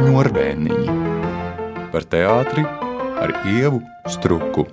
šņurbēniņi par teātri ar ievu struku.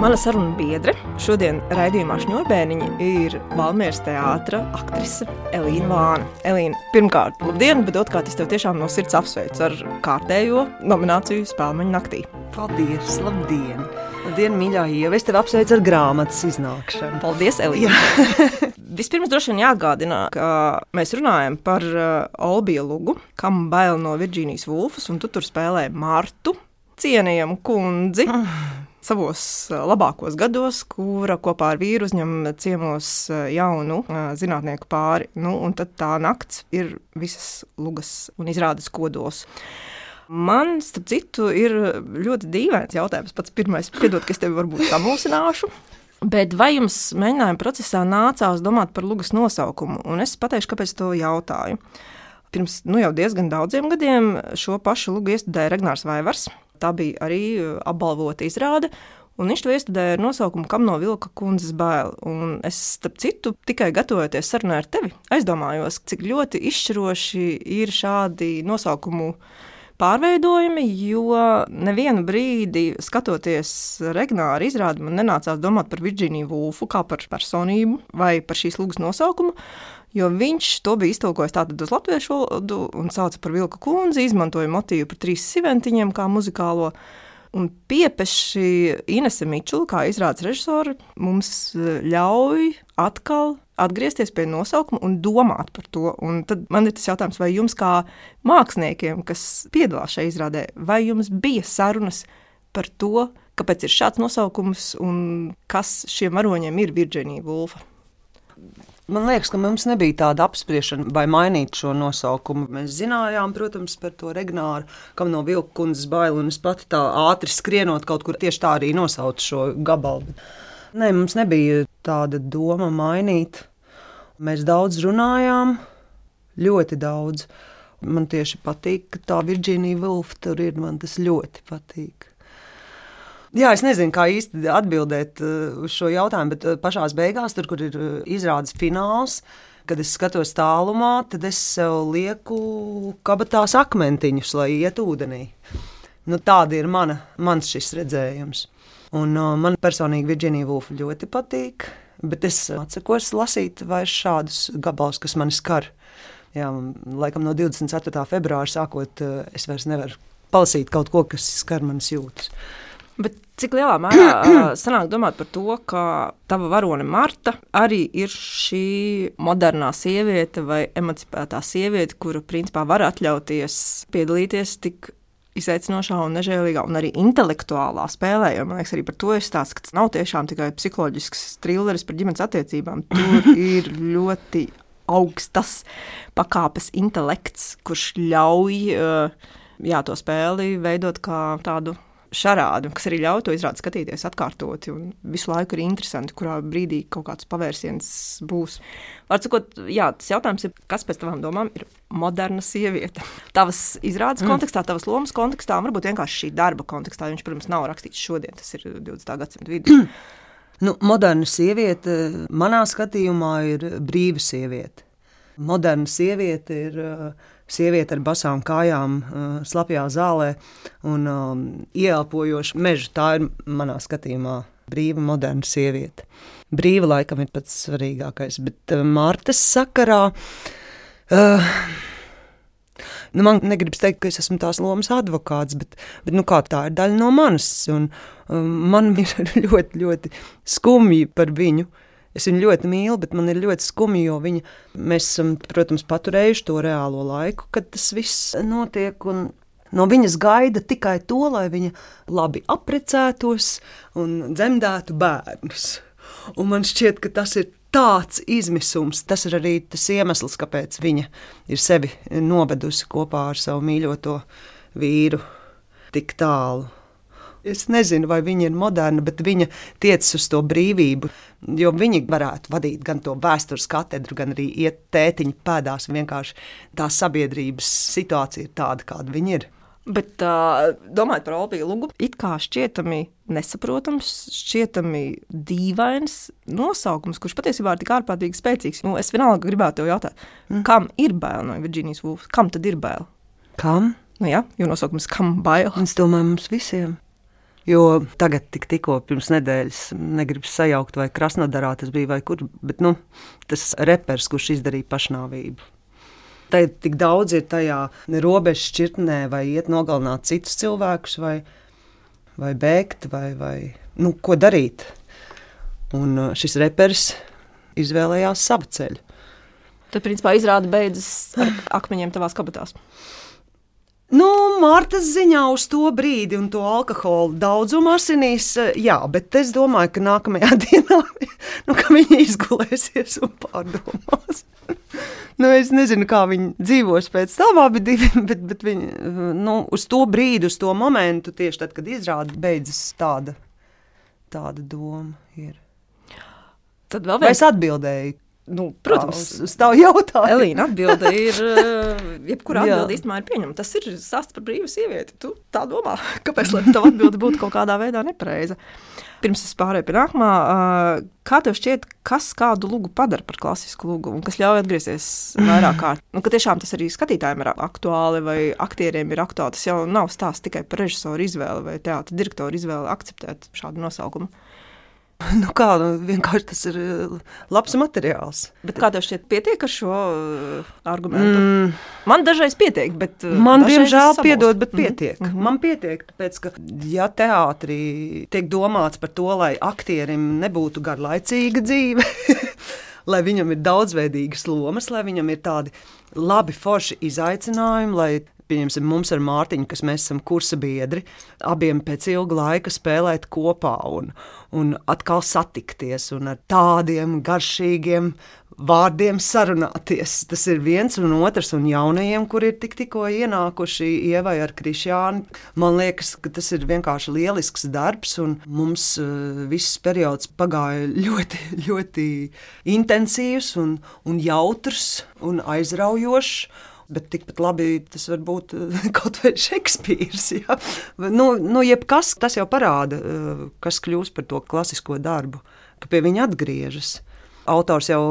Mana saruna biedre šodien raidījumā Šņurbēniņa ir Valmieras teātra aktrise Elīna Vāna. Elīna, pirmkārt, labdien, bet otrkārt es tev tiešām no sirds apsveicu ar kārtējo nomināciju Spēlmeņa naktī. Paldies, labdien! Labdien, mīļā ieva! Es tevi apsveicu ar grāmatas iznākšanu. Paldies, Elīna! Vispirms droši vien jāatgādina, ka mēs runājam par uh, Olbiju Lugu, kam bail no Virģīnijas Vulfas, un tu tur spēlē Martu, cienījamu kundzi. savos labākos gados, kura kopā ar vīru uzņem ciemos jaunu zinātnieku pāri. Nu, tad tā nakts ir visas lugas un izrādes kodos. Man, starp citu, ir ļoti dīvains jautājums. Pats pirmais, piedod, ka es tevi varbūt samulsināšu. Bet vai jums mēģinājuma procesā nācās domāt par lugas nosaukumu? Un es pateikšu, kāpēc to jautāju. Pirms nu, jau diezgan daudziem gadiem šo pašu lugu iestudēja Regnārs Vaivars. Tā bija arī uh, apbalvota izrāde. Un viņš to iestudēja ar nosaukumu Kam no vilka kundzes bail. Un es, starp citu, tikai gatavojoties sarunai ar tevi, aizdomājos, cik ļoti izšķiroši ir šādi nosaukumu pārveidojumi, jo nevienu brīdi, skatoties Regnāra izrādi, man nenācās domāt par Virģīniju Vulfu kā par personību vai par šīs lūgas nosaukumu. Jo viņš to bija iztolkojis tātad uz latviešu valodu un sauca par vilku kundzi, izmantoja motīvu par trīs siventiņiem kā muzikālo. Un piepeši Inese Mičula, kā izrādes režisori, mums ļauj atkal atgriezties pie nosaukuma un domāt par to. Un tad man ir tas jautājums, vai jums, kā māksliniekiem, kas piedalās šajā izrādē, vai jums bija sarunas par to, kāpēc ir šāds nosaukums un kas šiem varoņiem ir Virģīnija Vulfa? Man liekas, ka mums nebija tāda apspriešana, vai mainīt šo nosaukumu. Mēs zinājām, protams, par to Regnāru, kam no vilka kundzes bail, un es pati tā ātri skrienot kaut kur tieši tā arī nosaucu šo gabalu. Nē, mums nebija tāda doma mainīt. Mēs daudz runājām, ļoti daudz. Man tieši patīk, ka tā Virģīnija Vilfa tur ir. Man tas ļoti patīk. Jā, es nezinu, kā īsti atbildēt uh, uz šo jautājumu, bet uh, pašā beigās, tur, kur ir uh, izrādes fināls, kad es skatos tālumā, tad es sev lieku kabatās akmentiņus, lai iet ūdenī. Nu, tāda ir mana, mans šis redzējums. Un, uh, man personīgi Virģīnija Vulfa ļoti patīk, bet es atsakos lasīt vairs šādus gabalus, kas mani skar. Jā, laikam no 24. februāra sākot, es vairs nevaru palasīt kaut ko, kas skar manas jūtas. Bet cik lielā mērā sanāk domāt par to, ka tava varone Marta arī ir šī modernā sieviete vai emancipētā sieviete, kura principā var atļauties piedalīties tik izaicinošā un nežēlīgā un arī intelektuālā spēlē. Jo, man liekas, arī par to ir stāsts, ka tas nav tiešām tikai psiholoģisks trilleris par ģimenes attiecībām. Tur ir ļoti augstas pakāpes intelekts, kurš ļauj jā, to spēli veidot kā tādu šarādi, kas arī ļauj to izrādi skatīties atkārtoti. Visu laiku ir interesanti, kurā brīdī kaut kāds pavērsiens būs. Jā, tas jautājums ir, kas pēc tavām domām ir moderna sieviete? Tavas izrādes mm. kontekstā, tavas lomas kontekstā, un varbūt vienkārši šī darba kontekstā. Viņš, protams, nav rakstīts šodien, tas ir 20. gadsimta vidū. Nu, moderna sieviete manā skatījumā ir brīva sieviete. Moderna sieviete ir uh, sieviete ar basām kājām, uh, slapjā zālē un um, ieelpojoša meža. Tā ir manā skatījumā brīva, moderna sieviete. Brīva laikam ir pats svarīgākais, bet uh, Mārtas sakarā. Uh, Nu, man negribas teikt, ka es esmu tās lomas advokāts, bet, bet nu, tā ir daļa no manis. Un, um, man ir ļoti, ļoti skumji par viņu. Uh, Es viņu ļoti mīlu, bet man ir ļoti skumji, jo viņa, mēs esam, protams, paturējuši to reālo laiku, kad tas viss notiek. No viņas gaida tikai to, lai viņa labi apprecētos un dzemdētu bērnus. Un man šķiet, ka tas ir tāds izmisums. Tas ir arī tas iemesls, kāpēc viņa ir sevi novedusi kopā ar savu mīļoto vīru tik tālu. Es nezinu, vai viņa ir moderna, bet viņa tiecas uz to brīvību. Jo viņi varētu vadīt gan to vēstures katedru, gan arī iet tētiņu pēdās. Vienkārši tā sabiedrības situācija ir tāda, kāda viņa ir. Bet uh, domājot par Olbiju Lugu, it kā šķietami nesaprotams, šķietami dīvains nosaukums, kurš patiesībā ir tik ārprātīgi spēcīgs. Nu, es vienalga gribētu te jautāt, mm. kam ir bail no Virģīnijas Vulfas? Kam tad ir bail? Kam? Nu, jā, jo nosaukums kam bail? Es domāju, mums visiem. Jo tagad, tik, tikko pirms nedēļas, negribu sajaukt, vai Krasnodarā tas bija vai kur, bet nu, tas repers, kurš izdarīja pašnāvību Te tik daudz ir tajā robežas šķirtnē, vai iet nogalināt citus cilvēkus, vai, vai bēgt, vai, vai nu, ko darīt. Un uh, šis reperis izvēlējās savu ceļu. Tad, principā, izrāda beidzas ar akmeņiem tavās kabatās. Nu, Mārtas ziņā uz to brīdi un to alkohola daudzumu asinīs, uh, jā, bet es domāju, ka nākamajā dienā nu, ka viņi izgulēsies un pārdomās nu, es nezinu, kā viņi dzīvos pēc tam, divi, bet, bet viņi, nu, uz to brīdi, uz to momentu, tieši tad, kad izrāda beidzas tāda, tāda doma ir. Tad vēl viens... Vai es atbildēju? Nu, protams, tavu jautājumu. Elīna atbilde ir, eh, jebkurā atbilde īstenībā ir pieņemama. Tas ir stāsts par brīvu sievieti. Tu tā domā, kāpēc tā atbilde būtu kaut kādā veidā nepareiza. Pirms es pārēju pie nākamā, kā tev šķiet, kas kādu lugu padara par klasisku lugu un kas ļauj atgriezties vairāk kārt? Nu, ka tiešām tas arī skatītājiem ir aktuāli vai aktieriem ir aktuāli. Tas jau nav stāsts tikai par režisoru izvēli vai teātra direktoru izvēli akceptēt šādu nosaukumu. Nu kā, nu, vienkārši tas ir eh, labs materiāls. Bet kā tev šķiet, pietiek ar šo uh, argumentu? Mm. Man dažreiz pietiek, bet. Uh, Man, diemžēl, piedod, bet mhm. pietiek. Mm -hmm. Man pietiek, tāpēc, ka, ja teātrī tiek domāts par to, lai aktierim nebūtu garlaicīga dzīve, lai viņam ir daudzveidīgas lomas, lai viņam ir tādi labi, forši izaicinājumi, lai pieņemsim, mums ar Mārtiņu, kas mēs esam kursa biedri, abiem pēc ilga laika spēlēt kopā un, un atkal satikties un ar tādiem garšīgiem vārdiem sarunāties. Tas ir viens un otrs, un jaunajiem, kur ir tik, tikko ienākuši ievai ar Krišjānu. Man liekas, ka tas ir vienkārši lielisks darbs, un mums uh, viss periods pagāja ļoti, ļoti intensīvs un, un jautrs un aizraujošs. Bet tikpat labi tas var būt eh, kaut vai Šekspīrs. Ja? Nu, nu, jebkas, tas jau parāda, eh, kas kļūst par to klasisko darbu, ka pie viņa atgriežas. Autors jau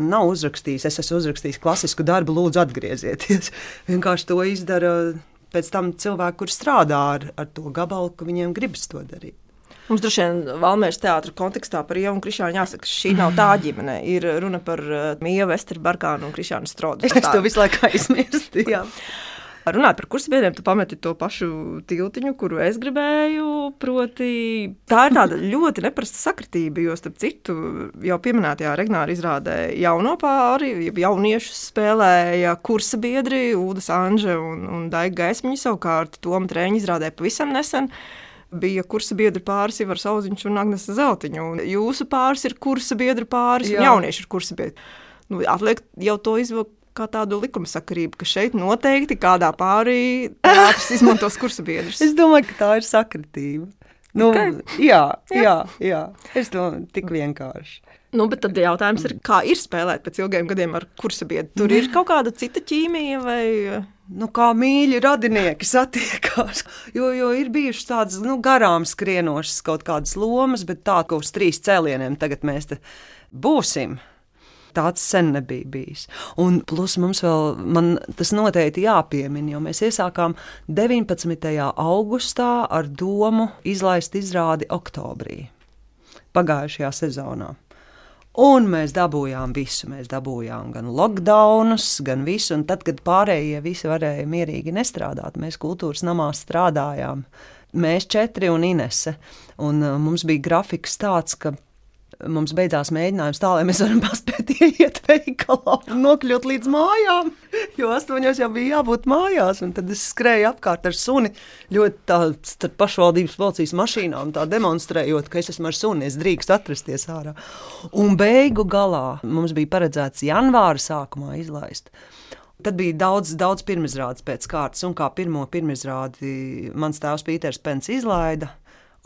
nav uzrakstījis, es esmu uzrakstījis klasisku darbu, lūdzu, atgriezieties. Vienkārši to izdara pēc tam cilvēki, kur strādā ar, ar to gabalu, ka viņiem gribas to darīt. Mums droši vien Valmēras teātra kontekstā par Ievu un Krišānu jāsaka, ka šī nav tā ģimene. Ir runa par uh, Mīju, Esteru Barkānu un Krišānu Strodu. Es to visu laiku aizmirstu. Runājot par kursabiedriem, tu pameti to pašu tiltiņu, kuru es gribēju. Proti, tā ir tāda ļoti neparasta sakritība, jo, starp citu, jau pieminētajā Regnāra izrādē jauno pāri, jauniešu spēlēja kursabiedri Udas Anža un, un Daiga Gaismiņa savukārt Toma Trēņa izrādē pavisam nesen bija kursa biedra pāris Ivars Auziņš un Agnese Zeltiņa. Un jūsu pāris ir kursa biedra pāris Jā. un jaunieši ir kursa biedri. Nu, atliek jau to izvilkt kā tādu likumsakarību, ka šeit noteikti kādā pārī teātris izmantos kursa biedrus. es domāju, ka tā ir sakritība. Nu, jā. jā, jā. Es domāju, tik vienkārši. Nu, bet tad jautājums ir, kā ir spēlēt pēc ilgiem gadiem ar kursa biedru? Tur ir kaut kāda cita ķīmija vai nu, kā mīļi radinieki satiekās. Jo, jo ir bijušas tādas nu, garām skrienošas kaut kādas lomas, bet tā, ka uz trīs cēlieniem tagad mēs būsim. Tāds sen nebija bijis. Un plus mums vēl, man tas noteikti jāpiemina, jo mēs iesākām 19. augustā ar domu izlaist izrādi oktobrī pagājušajā sezonā. Un mēs dabūjām visu. Mēs dabūjām gan lockdownus, gan visu. Un tad, kad pārējie visi varēja mierīgi nestrādāt, mēs kultūras namā strādājām. Mēs četri un Inese. Un uh, mums bija grafiks tāds, ka mums beidzās mēģinājums tā, lai mēs varam paspēt iet veikalā un nokļūt līdz mājām. Jo astoņos jau bija jābūt mājās, un tad es skrēju apkārt ar suni ļoti tādā pašvaldības policijas mašīnām, tā demonstrējot, ka es esmu ar suni, es drīkstu atrasties ārā. Un beigu galā mums bija paredzēts janvāra sākumā izlaist. Tad bija daudz, daudz pirmizrādes pēc kārtas, un kā pirmo pirmizrādi mans tēvs Pīters Pence izlaida,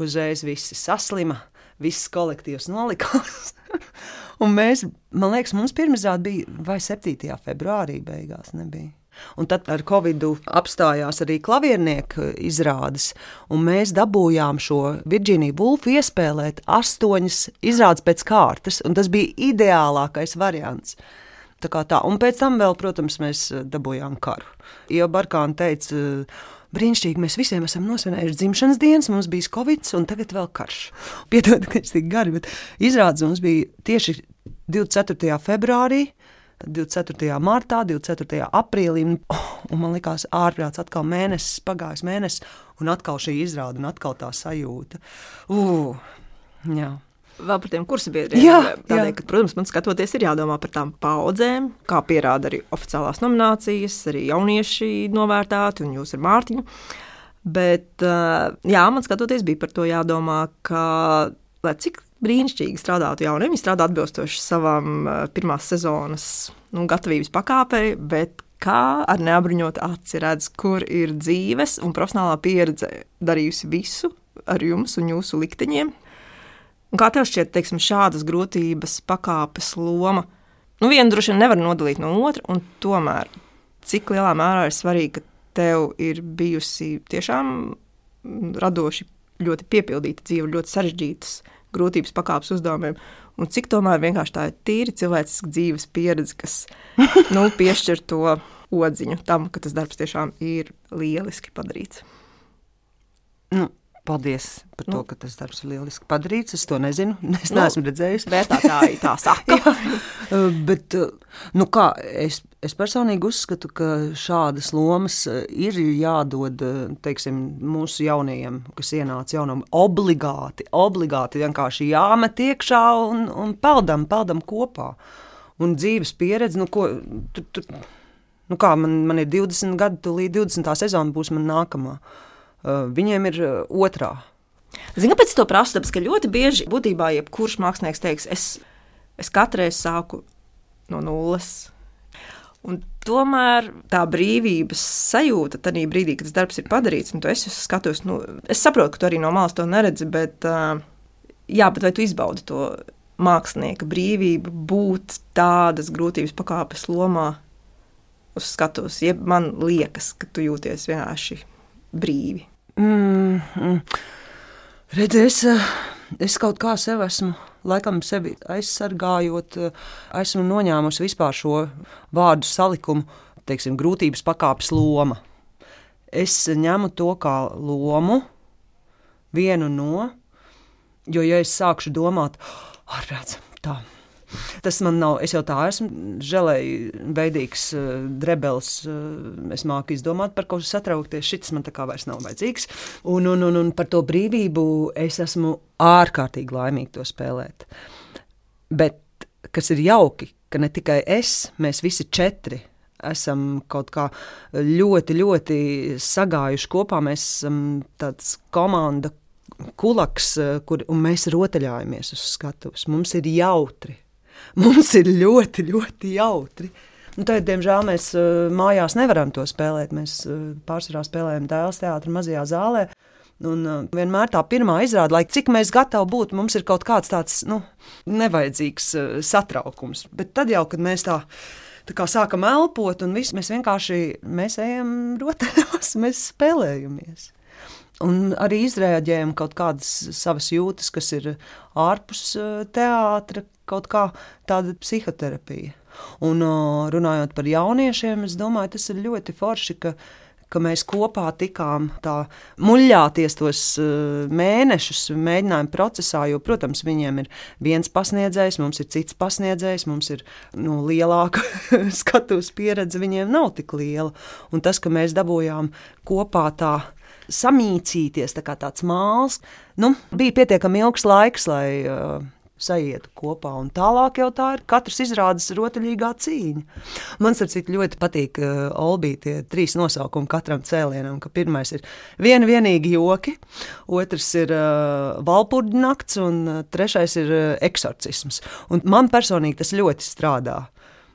uzreiz visi saslima viss kolektīvs nolikās. un mēs, man liekas, mums pirmizrāde bija vai 7. februārī beigās nebija. Un tad ar Covid apstājās arī klaviernieku izrādes, un mēs dabūjām šo Virģīniju Vulfu iespēlēt astoņas izrādes pēc kārtas, un tas bija ideālākais variants. Tā tā, un pēc tam vēl, protams, mēs dabūjām karu. Jo Barkāna teica, brīnišķīgi, mēs visiem esam nosvinējuši dzimšanas dienas, mums bija covid, un tagad vēl karš. Piedodiet, ka es tik gari, bet izrādes mums bija tieši 24. februārī. 24. martā, 24. aprīlī, un, oh, un man likās, ārprāts, atkal mēnesis, pagājis mēnesis, un atkal šī izrāda, un atkal tā sajūta. Uh, jā. Vēl par tiem kursabiedriem. Jā, Tādēļ, jā. ka, protams, man skatoties, ir jādomā par tām paudzēm, kā pierāda arī oficiālās nominācijas, arī jaunieši novērtēti un jūs ar Mārtiņu. Bet, uh, jā, man skatoties, bija par to jādomā, ka, lai cik brīnišķīgi strādātu jauni, viņi strādā atbilstoši savam uh, pirmās sezonas nu, gatavības pakāpei, bet kā ar neapbruņotu aci redz, kur ir dzīves un profesionālā pieredze darījusi visu ar jums un jūsu likteņiem, Un kā tev šķiet, teiksim, šādas grūtības pakāpes loma? Nu, vienu droši vien nevar nodalīt no otra, un tomēr cik lielā mērā ir svarīgi, ka tev ir bijusi tiešām radoši, ļoti piepildīta dzīve, ļoti sarežģītas grūtības pakāpes uzdevumiem, un cik tomēr vienkārši tā ir tīri cilvēciska dzīves pieredze, kas nu, piešķir to odziņu tam, ka tas darbs tiešām ir lieliski padarīts. Nu, Paldies par to, Nu. ka tas darbs ir lieliski padarīts. Es to nezinu. Es neesmu redzējis. Vērtētāji tā saka. Uh, Bet, uh, nu kā, es, es personīgi uzskatu, ka šādas lomas uh, ir jādod teiksim, mūsu jaunajiem, kas ienāca jaunam, obligāti, obligāti vienkārši jāmet iekšā un, un peldam, peldam kopā. Un dzīves pieredze, nu, ko, tu, tu, nu kā, man, man ir 20 gadi, tūlīt 20. sezona būs man nākamā. Uh, Viņiem ir uh, otrā. Zini, kāpēc to prasu? Tāpēc, ka ļoti bieži būtībā jebkurš mākslinieks teiks, es, es katru reizi sāku no nulles. Un tomēr tā brīvības sajūta tajā brīdī, kad tas darbs ir padarīts, un tu esi skatos, nu, es saprotu, ka tu arī no malas to neredzi, bet, uh, jā, bet vai tu izbaudi to mākslinieka brīvību, būt tādas grūtības pakāpes lomā uz skatuves, jeb man liekas, ka tu jūties vienkārši brīvi. Mm, mm. Redzi, es, eh, es kaut kā sev esmu, laikam, sevi aizsargājot, eh, esmu noņēmusi vispār šo vārdu salikumu, teiksim, grūtības pakāpes loma. Es ņemu to kā lomu, vienu no, jo, ja es sākšu domāt, ārprāts, tā. Tas man nav, es jau tā esmu žēlēji, veidīgs, uh, drebels. Uh, es māku izdomāt, par ko satraukties. Šis man tā kā vairs nav vajadzīgs. Un, un, un, un par to brīvību es esmu ārkārtīgi laimīga to spēlēt. Bet kas ir jauki, ka ne tikai es, mēs visi četri esam kaut kā ļoti, ļoti sagājuši kopā. Mēs esam tāds komanda. Kulaks, uh, kur mēs rotaļājamies uz skatuves. Mums ir jautri. Mums ir ļoti, ļoti jautri. Nu, tad, diemžēl, mēs uh, mājās nevaram to spēlēt. Mēs uh, pārsvarā spēlējam dēls teātrī, mazajā zālē. Un, uh, vienmēr tā pirmā izrāda, lai cik mēs gatavi būtu, mums ir kaut kāds tāds nu, nevajadzīgs satraukums. Bet tad jau, kad mēs tā, tā kā sākam elpot, un viss, mēs vienkārši mēs ejam rotaļās, mēs spēlējamies. Un arī izrēģējam kaut kādas savas jūtas, kas ir ārpus uh, teātra, kaut kā tāda psihoterapija. Un uh, runājot par jauniešiem, es domāju, tas ir ļoti forši, ka, ka mēs kopā tikām tā muļāties tos uh, mēnešus mēģinājuma procesā, jo, protams, viņiem ir viens pasniedzējs, mums ir cits pasniedzējs, mums ir nu, lielāka skatuves pieredze, viņiem nav tik liela. Un tas, ka mēs dabūjām kopā tā samīcīties, tā kā tāds māls, nu, bija pietiekami ilgs laiks, lai uh, saietu kopā. Un tālāk jau tā ir katrs izrādes rotaļīgā cīņa. Man starp ļoti patīk uh, Olbī tie trīs nosaukumi katram cēlienam. Ka pirmais ir viena vienīgi joki, otrs ir uh, valpurģa nakts un uh, trešais ir uh, eksorcisms. Un man personīgi tas ļoti strādā.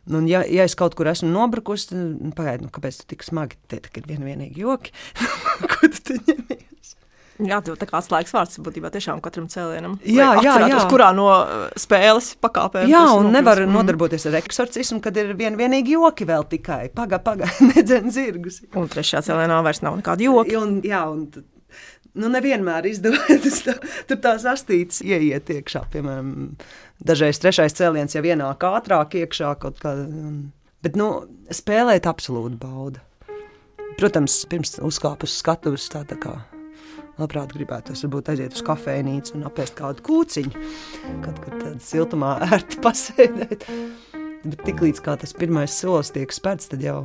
Un, ja, ja es kaut kur esmu nobrukusi, tad pagaidi, nu, kāpēc tu tik smagi te ir viena vienīgi joki? Ko tu ņemies? Jā, tas ir atslēgas vārds būtībā tiešām katram cēlienam. Jā, jā, jā. kurā no uh, spēles pakāpēm. Jā, un nevar Mm. nodarboties ar eksorcismu, kad ir vien, vienīgi joki vēl tikai. Pagaidi, pagaidi, nedzen zirgus. Un trešajā cēlienā vairs nav nekāda joka. Un, jā, un nu, nevienmēr izdodas tā- tur tās astītes ieiet iekšā. Piemēram, dažreiz trešais cēliens jau ienāk ātrāk iekšā kaut kā. Bet, nu, spēlēt absolūti bauda. Protams, pirms uzkāpus uz skatuves tā, tā kā labprāt gribētos varbūt aiziet uz kafejnīcu un apēst kādu kūciņu. Kaut kur tādā siltumā ērti pasēdēt. Bet tiklīdz tas pirmais solis tiek spērts, tad jau,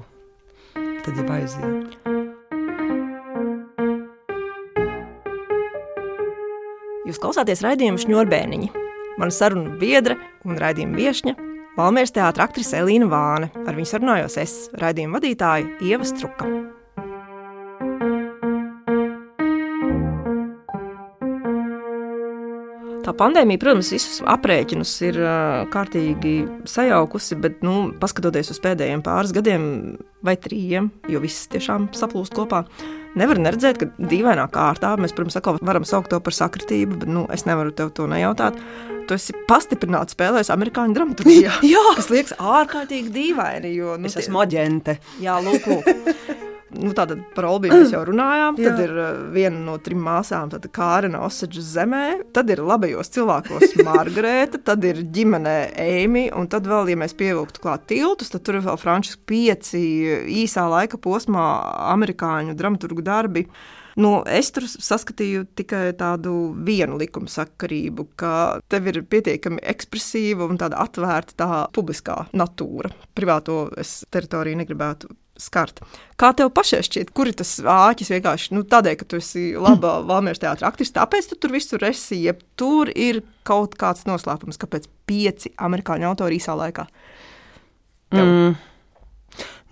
tad jau aiziet. Jūs klausāties raidījuma šņurbēniņi. Mana saruna biedra un raidījuma viesņa - Valmieras teātris aktrise Elīna Vāne. Ar viņu sarunājos es, raidījuma vadītāja Ieva Struka. Pandēmija, protams, visus aprēķinus ir kārtīgi sajaukusi, bet, nu, paskatoties uz pēdējiem pāris gadiem vai trījiem, jo viss tiešām saplūst kopā, nevar neredzēt, ka dīvainā kārtā mēs, protams, atkal varam saukt to par sakritību, bet nu, es nevaru tev to nejautāt. Tu esi pastiprināti spēlējis amerikāņu dramaturgijā. Jā. kas liekas ārkārtīgi dīvaini. Jo, nu, Es esmu aģente. Jā, lūk, lūk. Nu, tātad par Olbiju mēs jau runājām. Tad ir uh, viena no trim māsām, tad Kārina Osaģa zemē, tad ir labajos cilvēkos Margarita, tad ir ģimenē Eimi, un tad vēl, ja mēs pievilktu klāt tiltus, tad tur ir vēl Frančis pieci īsā laika posmā amerikāņu dramaturgu darbi. Nu, es tur saskatīju tikai tādu vienu likumsakarību, ka tev ir pietiekami ekspresīva un tāda atvērta tā publiskā natūra. Privāto es teritoriju negribētu skart. Kā tev pašai šķiet, kur ir tas āķis vienkārši nu, tādēļ, ka tu esi laba Valmieras teātris aktrise, tāpēc tu tur visur esi, ja tur ir kaut kāds noslēpums, kāpēc pieci amerikāņu autori īsā laikā. Tev. Mm.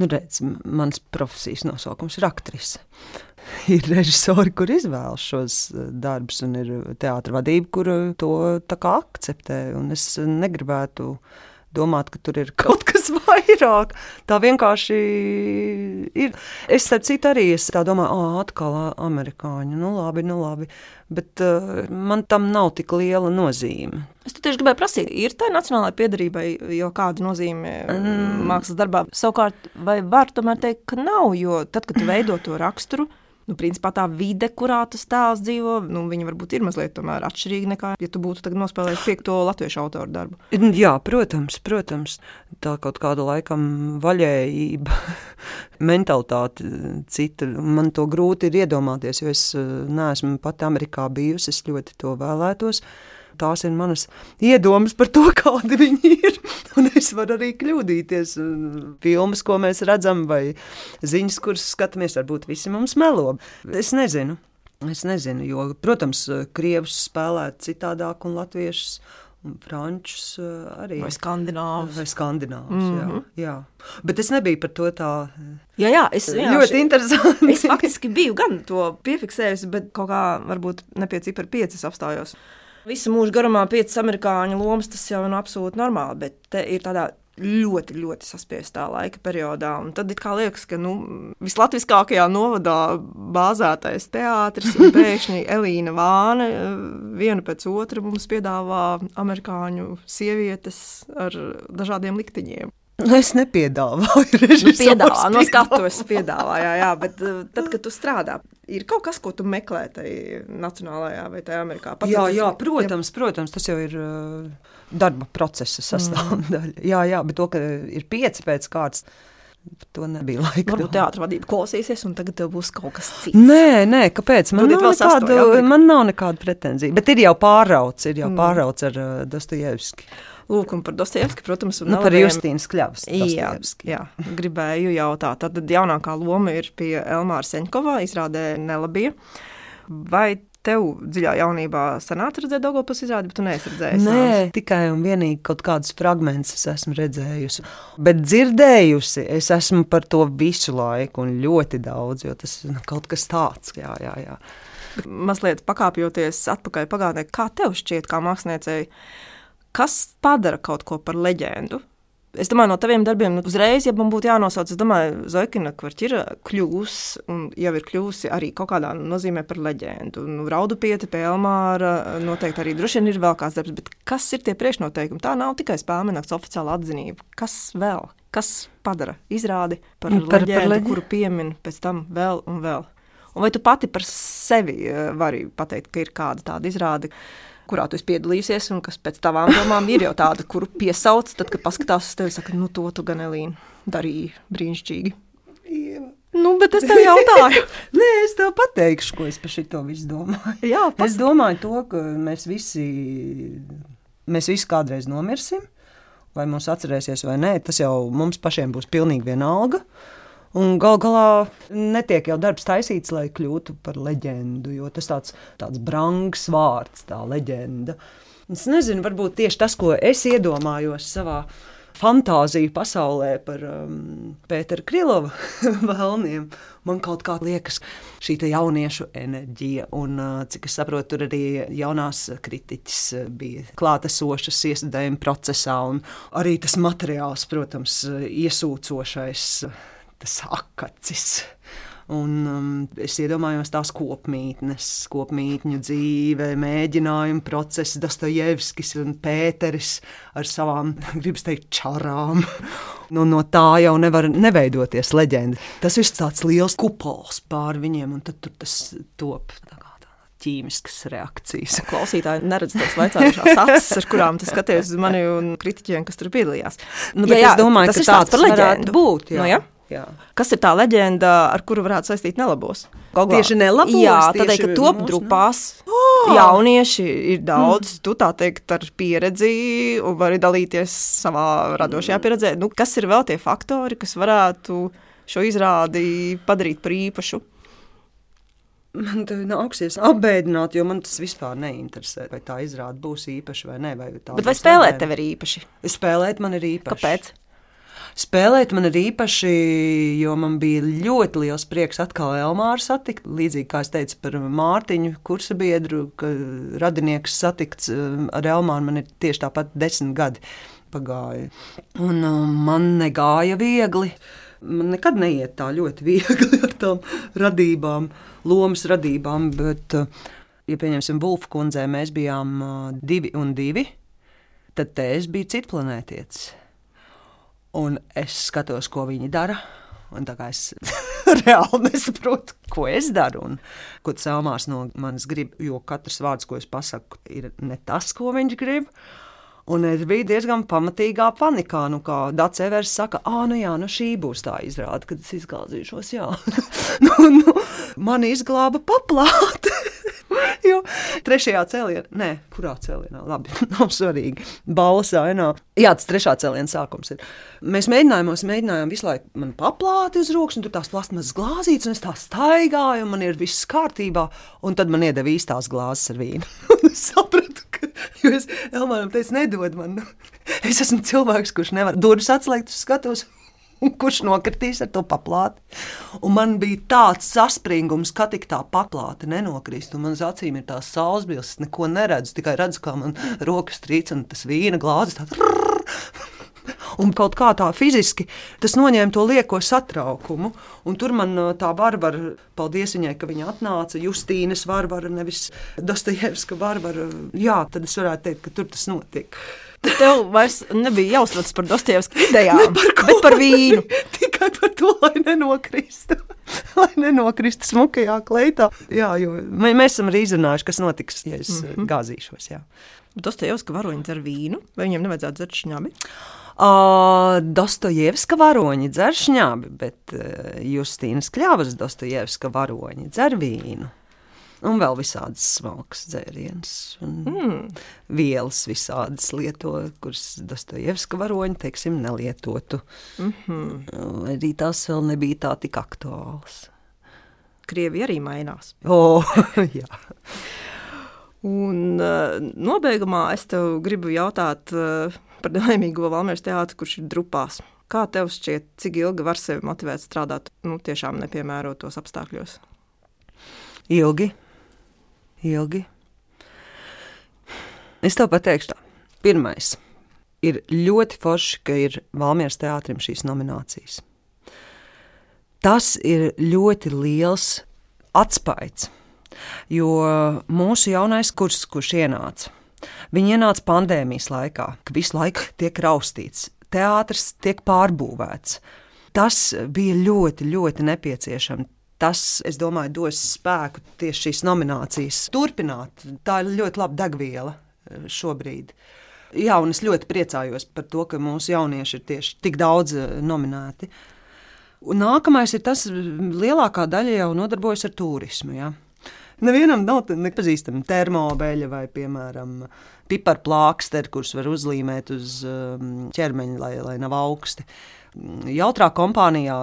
Nu, redz, mans profesijas nosaukums ir aktrise. Ir režisori, kur izvēlas šos eh, darbus, un ir teātris vadība, kur to akceptē. Un Es negribētu domāt, ka tur ir kaut kas vairāk. Tā vienkārši ir. Es starp citu arī es tā domāju, ah, atkal amerikāņi. Nu, labi, nu, labi. Bet uh, man tam nav tik liela nozīme. Es tieši gribēju prasīt, ir tā nacionālajai piedarībai jau kāda nozīme mm. mākslas darbā? Savukārt, vai var tomēr teikt, ka nav, jo tad, kad tu veido to raksturu, nu, principā tā vide, kurā tas tēls dzīvo, nu, viņa varbūt ir mazliet atšķirīga nekā, ja tu būtu nospēlējis piekto latviešu autoru darbu. Jā, protams, protams, tā kaut kāda laikam vaļējība, mentalitāte cita. Man to grūti ir iedomāties, jo es eh, neesmu pat Amerikā bijusi, es ļoti to vēlētos. Tās ir manas iedomas par to, kādi viņi ir. Un es varu arī kļūdīties. Filmas, ko mēs redzam, vai ziņas, kuras skatāmies, varbūt visi mums melo. Es nezinu. Es nezinu, jo, protams, krievus spēlē citādāk, un latviešus un frančus eh, arī. Vai skandināvs. Vai skandināvs, mm Mhm. -hmm. jā, jā. Bet es nebiju par to tā Jā, jā, es ļoti interesanti. Es faktiski biju gan to piefiksējusi, bet kaut kā varbūt ne pie cipara piecas apstājos. Visu mūžu garumā piecas amerikāņu lomas tas jau ir absolūti normāli, bet te ir tādā ļoti, ļoti saspiestā laika periodā. Un tad it kā liekas, ka nu, vislatviskākajā novadā bāzētais teātris un pēkšņi Elīna Vāne eh, viena pēc otra mums piedāvā amerikāņu sievietes ar dažādiem likteņiem. Nu, es nepiedāvāju Nu, režisors piedāvā, no skatuves piedāvā, jā, jā, bet uh, tad, kad tu strādā, ir kaut kas, ko tu meklē tajā nacionālajā vai tajā Amerikā. Pats Jā, jā, protams, protams, tas jau ir uh, darba procesa sastāvdaļa. Mm. Jā, jā, bet to, ka ir pieci pēc kārtas, to nebija laika. Varbūt teātris vadība klausīsies, un tagad būs kaut kas cits. Nē, nē, kāpēc? Man nav, jā, nekādu, man nav nekāda pretenzija. Bet ir jau pārauts, ir jau mm. pārauts ar uh, Dostojevski. Lūk, un par Dostojevski, protams, un Nu, par Justīnas kļavas. Jā, jā, gribēju jautāt. Tad jaunākā loma ir pie Elmāra Seņkovā, izrādē Nelabija. Vai tev dziļā jaunībā sanāca redzēt Dogopus izrādi, bet tu neesi redzējis? Nē, tikai un vienīgi kaut kādus fragmentus es esmu redzējusi. Bet dzirdējusi, es esmu par to visu laiku, un ļoti daudz, jo tas ir kaut kas tāds. Jā, jā, jā. Bet mazliet pakāpjoties atpakaļ pagātnē, kā tev šķiet, kā māksliniecei, kas padara kaut ko par leģendu? Es domāju, no taviem darbiem nu, uzreiz, ja man būtu jānosauc, es domāju, Zoikina kvartīra kļūs un jau ir kļūsi arī kaut kādā nozīmē par leģendu. Nu, Raudu pieti pie Elmāra noteikti arī droši vien ir vēl kāds darbs, bet kas ir tie priekšnoteikumi? Tā nav tikai spēmenakts oficiāla atzinība. Kas vēl? Kas padara izrādi par, par, leģendu, par leģendu, kuru piemin pēc tam vēl un vēl? Un vai tu pati par sevi eh, vari pateikt, ka ir kāda tāda izrāde? Kurā tu esi piedalījusies, un kas pēc tavām domām ir jau tāda, kuru piesauc, tad, kad paskatās uz tevi, saka, nu, to tu gan Elīna darīji brīnišķīgi. Ieva. Nu, bet es tev jautāju. Nē, es tev pateikšu, ko es par šo visu domāju. Jā, pas... Es domāju, to, ka mēs visi, mēs visi kādreiz nomirsim. Vai mums atcerēsies vai nē, tas jau mums pašiem būs pilnīgi vienalga. Uh, Un gal galā netiek jau darbs taisīts, lai kļūtu par leģendu, jo tas tāds, tāds brangs vārds, tā leģenda. Es nezinu, varbūt tieši tas, ko es iedomājos savā fantāziju pasaulē par um, Pētera Krilova vēlniem. Man kaut kā liekas, šī jauniešu enerģija, un uh, cik es saprotu, tur arī jaunās kritiķis uh, bija klātesošas iestudējuma procesā, un arī tas materiāls, protams, uh, iesūcošais tas akacis. Un, um, es iedomājos tās kopmītnes, kopmītņu dzīve, mēģinājumu procesu, Dostojevskis un Pēteris ar savām, gribas teikt, čarām. Nu, no tā jau nevar neveidoties leģenda. Tas ir tāds liels kupols pār viņiem, un tad tur tas top ķīmiskas reakcijas. Klausītāji neredz tās vaicājušās acis, ar kurām tu skaties uz mani un kritiķiem, kas tur piedalījās. Nu, jā, jā, es domāju, tas ka tāds par leģendu būt. Jā. Nu, jā? Jā. Kas ir tā leģenda, ar kuru varētu saistīt nelabos? Galvā. Tieši nelabos. Jā, tādēļ, ka top grupās oh! jaunieši ir daudz, mm. tu tā teikt, ar pieredzi un vari dalīties savā radošajā mm. pieredzē. Nu, kas ir vēl tie faktori, kas varētu šo izrādi padarīt par īpašu? Man te nāksies apbēdināt, jo man tas vispār neinteresē. Vai tā izrāde būs īpaša vai nē. Vai Bet vai spēlēt tev ir īpaši? Spēlēt man ir īpaši. Kāpēc? Spēlēt man ir īpaši, jo man bija ļoti liels prieks atkal Elmāru satikt. Līdzīgi kā es teicu par Mārtiņu, kursa biedru, ka radinieks satikts eh, ar Elmāru man ir tieši tāpat desmit gadi pagāja. Un um, man negāja viegli. Man nekad neiet tā ļoti viegli ar tām radībām, lomas radībām, bet, eh, ja pieņemsim Vulfu kundzē, mēs bijām divi un divi, tad te es biju citplanētietis. Un es skatos, ko viņi dara. Un tā kā es reāli nesaprotu, ko es daru un ko Elmārs no manis grib, jo katrs vārds, ko es pasaku, ir ne tas, ko viņš grib. Un es biju diezgan pamatīgā panikā. Nu, kā Dārts Evers saka, ah, nu jā, nu šī būs tā izrāde, kad es izgāzīšos. nu, nu, man izglāba paplāte. jo trešajā cēlienā, nē, kurā cēlienā, labi, nav svarīgi. Balvas ainā. Jā, tas trešā cēliena sākums ir. Mēs mēģinājām, mēģinājām visu laiku man paplāti uz rokas, un tur tās plasmas glāzītes, un es tā staigāju, un man ir viss kārtībā, un tad man iedeva īstās glāzes ar vīnu. sapratu, ka, jo es Elmāram teicu, nedod man. Es esmu cilvēks, kurš nevar durvis atslēgt, skatos kurš nokritīs ar to paplāti. Un man bija tāds saspringums, ka tik tā paplāte nenokrist. Un manas acīm ir tās saulesbildes, es neko neredzu, tikai redzu, kā man rokas trīc un tas vīna glāzes. Un kaut kā tā fiziski tas noņēma to lieko satraukumu. Un tur man tā varbara, paldies viņai, ka viņa atnāca. Justīnas varbara, nevis Dostojevska varbara. Jā, tad es varētu teikt, ka tur tas notiek. Tev vairs nebija jāuztrauc par Dostojevska idejām, par ko, bet par vīnu. Tikai par to, lai nenokristu. lai nenokristu smukajā kleitā. Jā, jo mēs esam arī izrunājuši, kas notiks, ja es mm -hmm. gāzīšos. Jā. Dostojevska varoņi dzer vīnu, vai viņiem nevajadzētu dzert šņabi? Uh, Dostojevska varoņi dzer šņabi, bet uh, Justīnas Kļavas Dostojevska varoņi dzer vīnu. Un vēl visādas smalkas dzērienas, mm. vielas visādas lieto, kuras Dostojevska varoņi, teiksim, nelietotu. Mm -hmm. Arī tās vēl nebija tā tik aktuālas. Krievi arī mainās. Oh, jā. Un uh, nobeigumā es tev gribu jautāt uh, par laimīgo Valmēras teātru, kurš ir drupās. Kā tev šķiet, cik ilgi var sevi motivēt strādāt nu, tiešām nepiemērotos apstākļos? Ilgi ilgi. Es tev pateikšu, tā. Pirmais. ir ļoti forši, ka ir Valmieras teātrim šīs nominācijas. Tas ir ļoti liels atspaids, jo mūsu jaunais kurs, kurš ienāca, viņi ienāca pandēmijas laikā, kad visu laiku tiek raustīts, teātris tiek pārbūvēts. Tas bija ļoti, ļoti nepieciešams. Tas, es domāju, dos spēku tieši šīs nominācijas turpināt. Tā ir ļoti laba degviela eh, šobrīd. Jā, un es ļoti priecājos par to, ka mūsu jaunieši ir tieši tik daudz eh, nominēti. Un nākamais ir tas, ka lielākā daļa jau nodarbojas ar turismu. Ja? Nevienam nav nepazīstama termobeļa vai, piemēram, piparplāksteri, kurus var uzlīmēt uz ķermeņa, lai, lai nav augsti. Jautrā kompānijā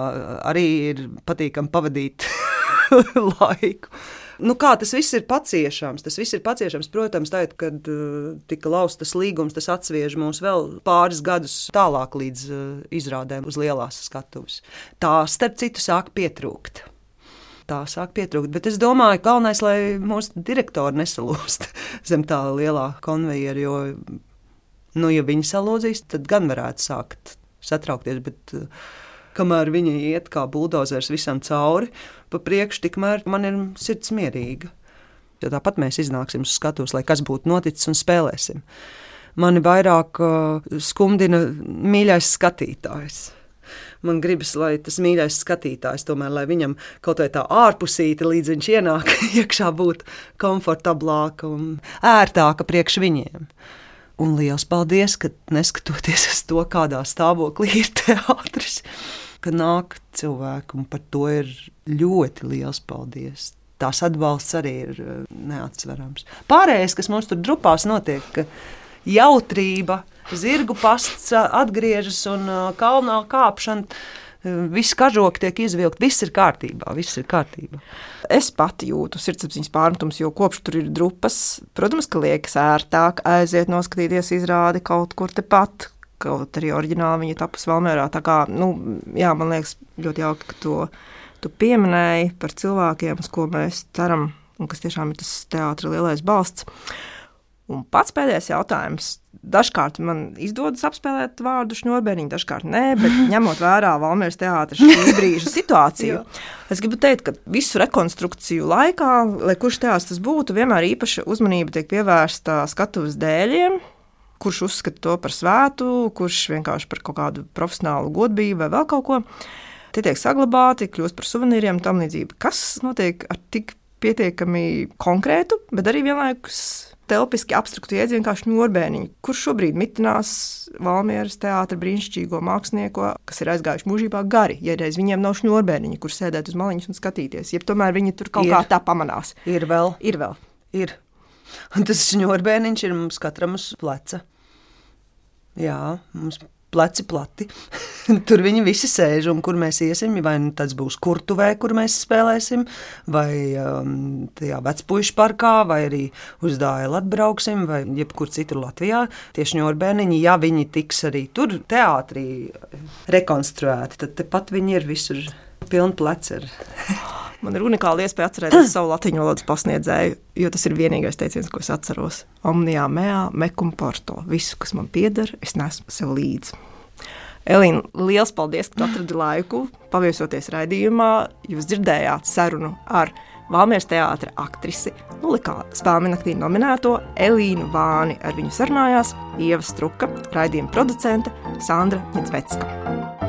arī ir patīkami pavadīt laiku. Nu, kā tas viss ir paciešams? Tas viss ir paciešams. Protams, tad, kad uh, tika laustas līgums, tas atsviež mūs vēl pāris gadus tālāk līdz uh, izrādēm uz lielās skatuves. Tā, starp citu, sāk pietrūkt. Tā sāk pietrūkt. Bet es domāju, ka galvenais, lai mūsu direktori nesalūst zem tā lielā konveijera, jo, nu, ja viņi salūzīs, tad gan varētu sākt satraukties. Bet, uh, kamēr viņi iet kā buldozers visam cauri, pa priekšu, tikmēr man ir sirds mierīga. Jo tāpat mēs iznāksim uz skatuves, lai kas būtu noticis un spēlēsim. Mani vairāk uh, skumdina mīļais skatītājs. Man gribas, lai tas mīļais skatītājs, tomēr, lai viņam kaut kā tā ārpusīte, līdz viņš ienāk iekšā, būtu komfortablāka un ērtāka priekš viņiem. Un liels paldies, ka neskatoties uz to, kādā stāvoklī ir teātris, ka nāk cilvēki, un par to ir ļoti liels paldies. Tās atbalsts arī ir eh, neatsverams. Pārējais, kas mums tur drupās notiek, ka jautrība, zirgu pasts atgriežas un kalnā kāpšana Viss kažoks tiek izvilkts, viss ir kārtībā. Viss ir kārtībā. Es pati jūtu sirdsapziņas pārmetums, jo kopš tur ir drupas, protams, ka liekas ērtāk aiziet noskatīties izrādi kaut kur tepat. Kaut arī oriģināli viņa tapusi Valmērā. Tā kā, nu, jā, man liekas, ļoti jauki, ka to tu pieminēji par cilvēkiem, uz ko mēs ceram, un kas tiešām ir tas teātris lielais balsts. Un pats pēdējais jautājums. Dažkārt man izdodas apspēlēt vārdu šņurbēniņu, dažkārt nē, bet ņemot vērā Valmēras teātras šī brīža situāciju, es gribu teikt, ka visu rekonstrukciju laikā, lai kurš teātris tas būtu, vienmēr īpaša uzmanība tiek pievērsta skatuves dēļiem, kurš uzskata to par svētu, kurš vienkārši par kaut kādu profesionālu godību vai vēl kaut ko. Tie tiek saglabāti, kļūst par suvenīriem un tam līdzīgi. Kas notiek ar tik pietiekami konkrētu, bet arī vienlaikus telpiski abstraktu jēdzienu kā šņurbēniņu, kurš šobrīd mitinās Valmieras teātra brīnišķīgo mākslinieku, kas ir aizgājuši mūžībā gari. Ja reiz viņiem nav šņurbēniņa, kur sēdēt uz maliņas un skatīties, ja tomēr viņi tur kaut ir. kā tā pamanās. Ir vēl. Ir vēl. Ir. Un tas šņurbēniņš ir mums katram uz pleca. Jā, mums pleci plati. Tur viņi visi sēž, un kur mēs iesim, vai nu tas būs kurtuvē, kur mēs spēlēsim, vai um, tajā vecpuļu parkā, vai arī uz dāļu atbrauksim, vai jebkur citur Latvijā. Tieši ņorbēniņi, ja viņi tiks arī tur teātrī rekonstruēti, tad tepat viņi ir visur pilni pleci. Man ir unikāla iespēja atcerēties savu latviešu valodas pasniedzēju, jo tas ir vienīgais teiciens, ko es atceros. Omnijā, mea, mekum porto. Visu, kas man pieder, es nesu sev līdzi. Elīna, liels paldies, ka atradi laiku paviesoties raidījumā. Jūs dzirdējāt sarunu ar Valmieras teātra aktrisi, Nulikā spēļu naktī nominēto Elīnu Vāni. Ar viņu sarunājās Ieva Struka, raidījuma producente Sandra Ņedzvecka.